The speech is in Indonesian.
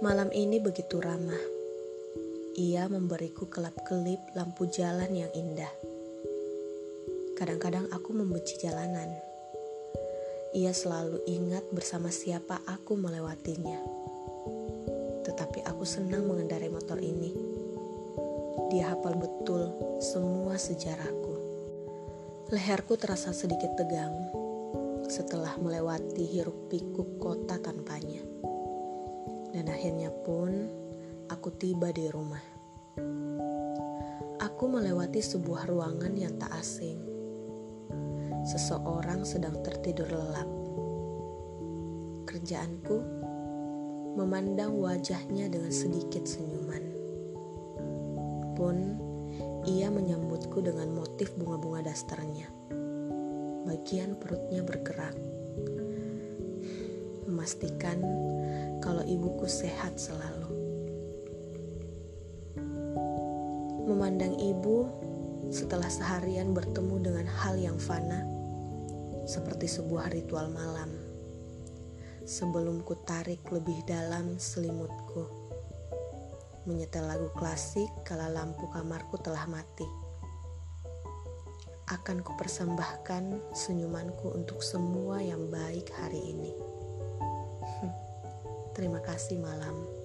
Malam ini begitu ramah. Ia memberiku kelap-kelip lampu jalan yang indah. Kadang-kadang aku membenci jalanan. Ia selalu ingat bersama siapa aku melewatinya. Tetapi aku senang mengendarai motor ini. Dia hafal betul semua sejarahku. Leherku terasa sedikit tegang setelah melewati hiruk pikuk kota tanpanya. Aku tiba di rumah. Aku melewati sebuah ruangan yang tak asing. Seseorang sedang tertidur lelap. Kerjaanku memandang wajahnya dengan sedikit senyuman. Pun ia menyambutku dengan motif bunga-bunga dasternya. Bagian perutnya bergerak, memastikan kalau ibuku sehat selalu. Memandang ibu setelah seharian bertemu dengan hal yang fana, seperti sebuah ritual malam. Sebelum ku tarik lebih dalam selimutku, menyetel lagu klasik kala lampu kamarku telah mati. Akan kupersembahkan senyumanku untuk semua yang baik hari ini. Terima kasih malam.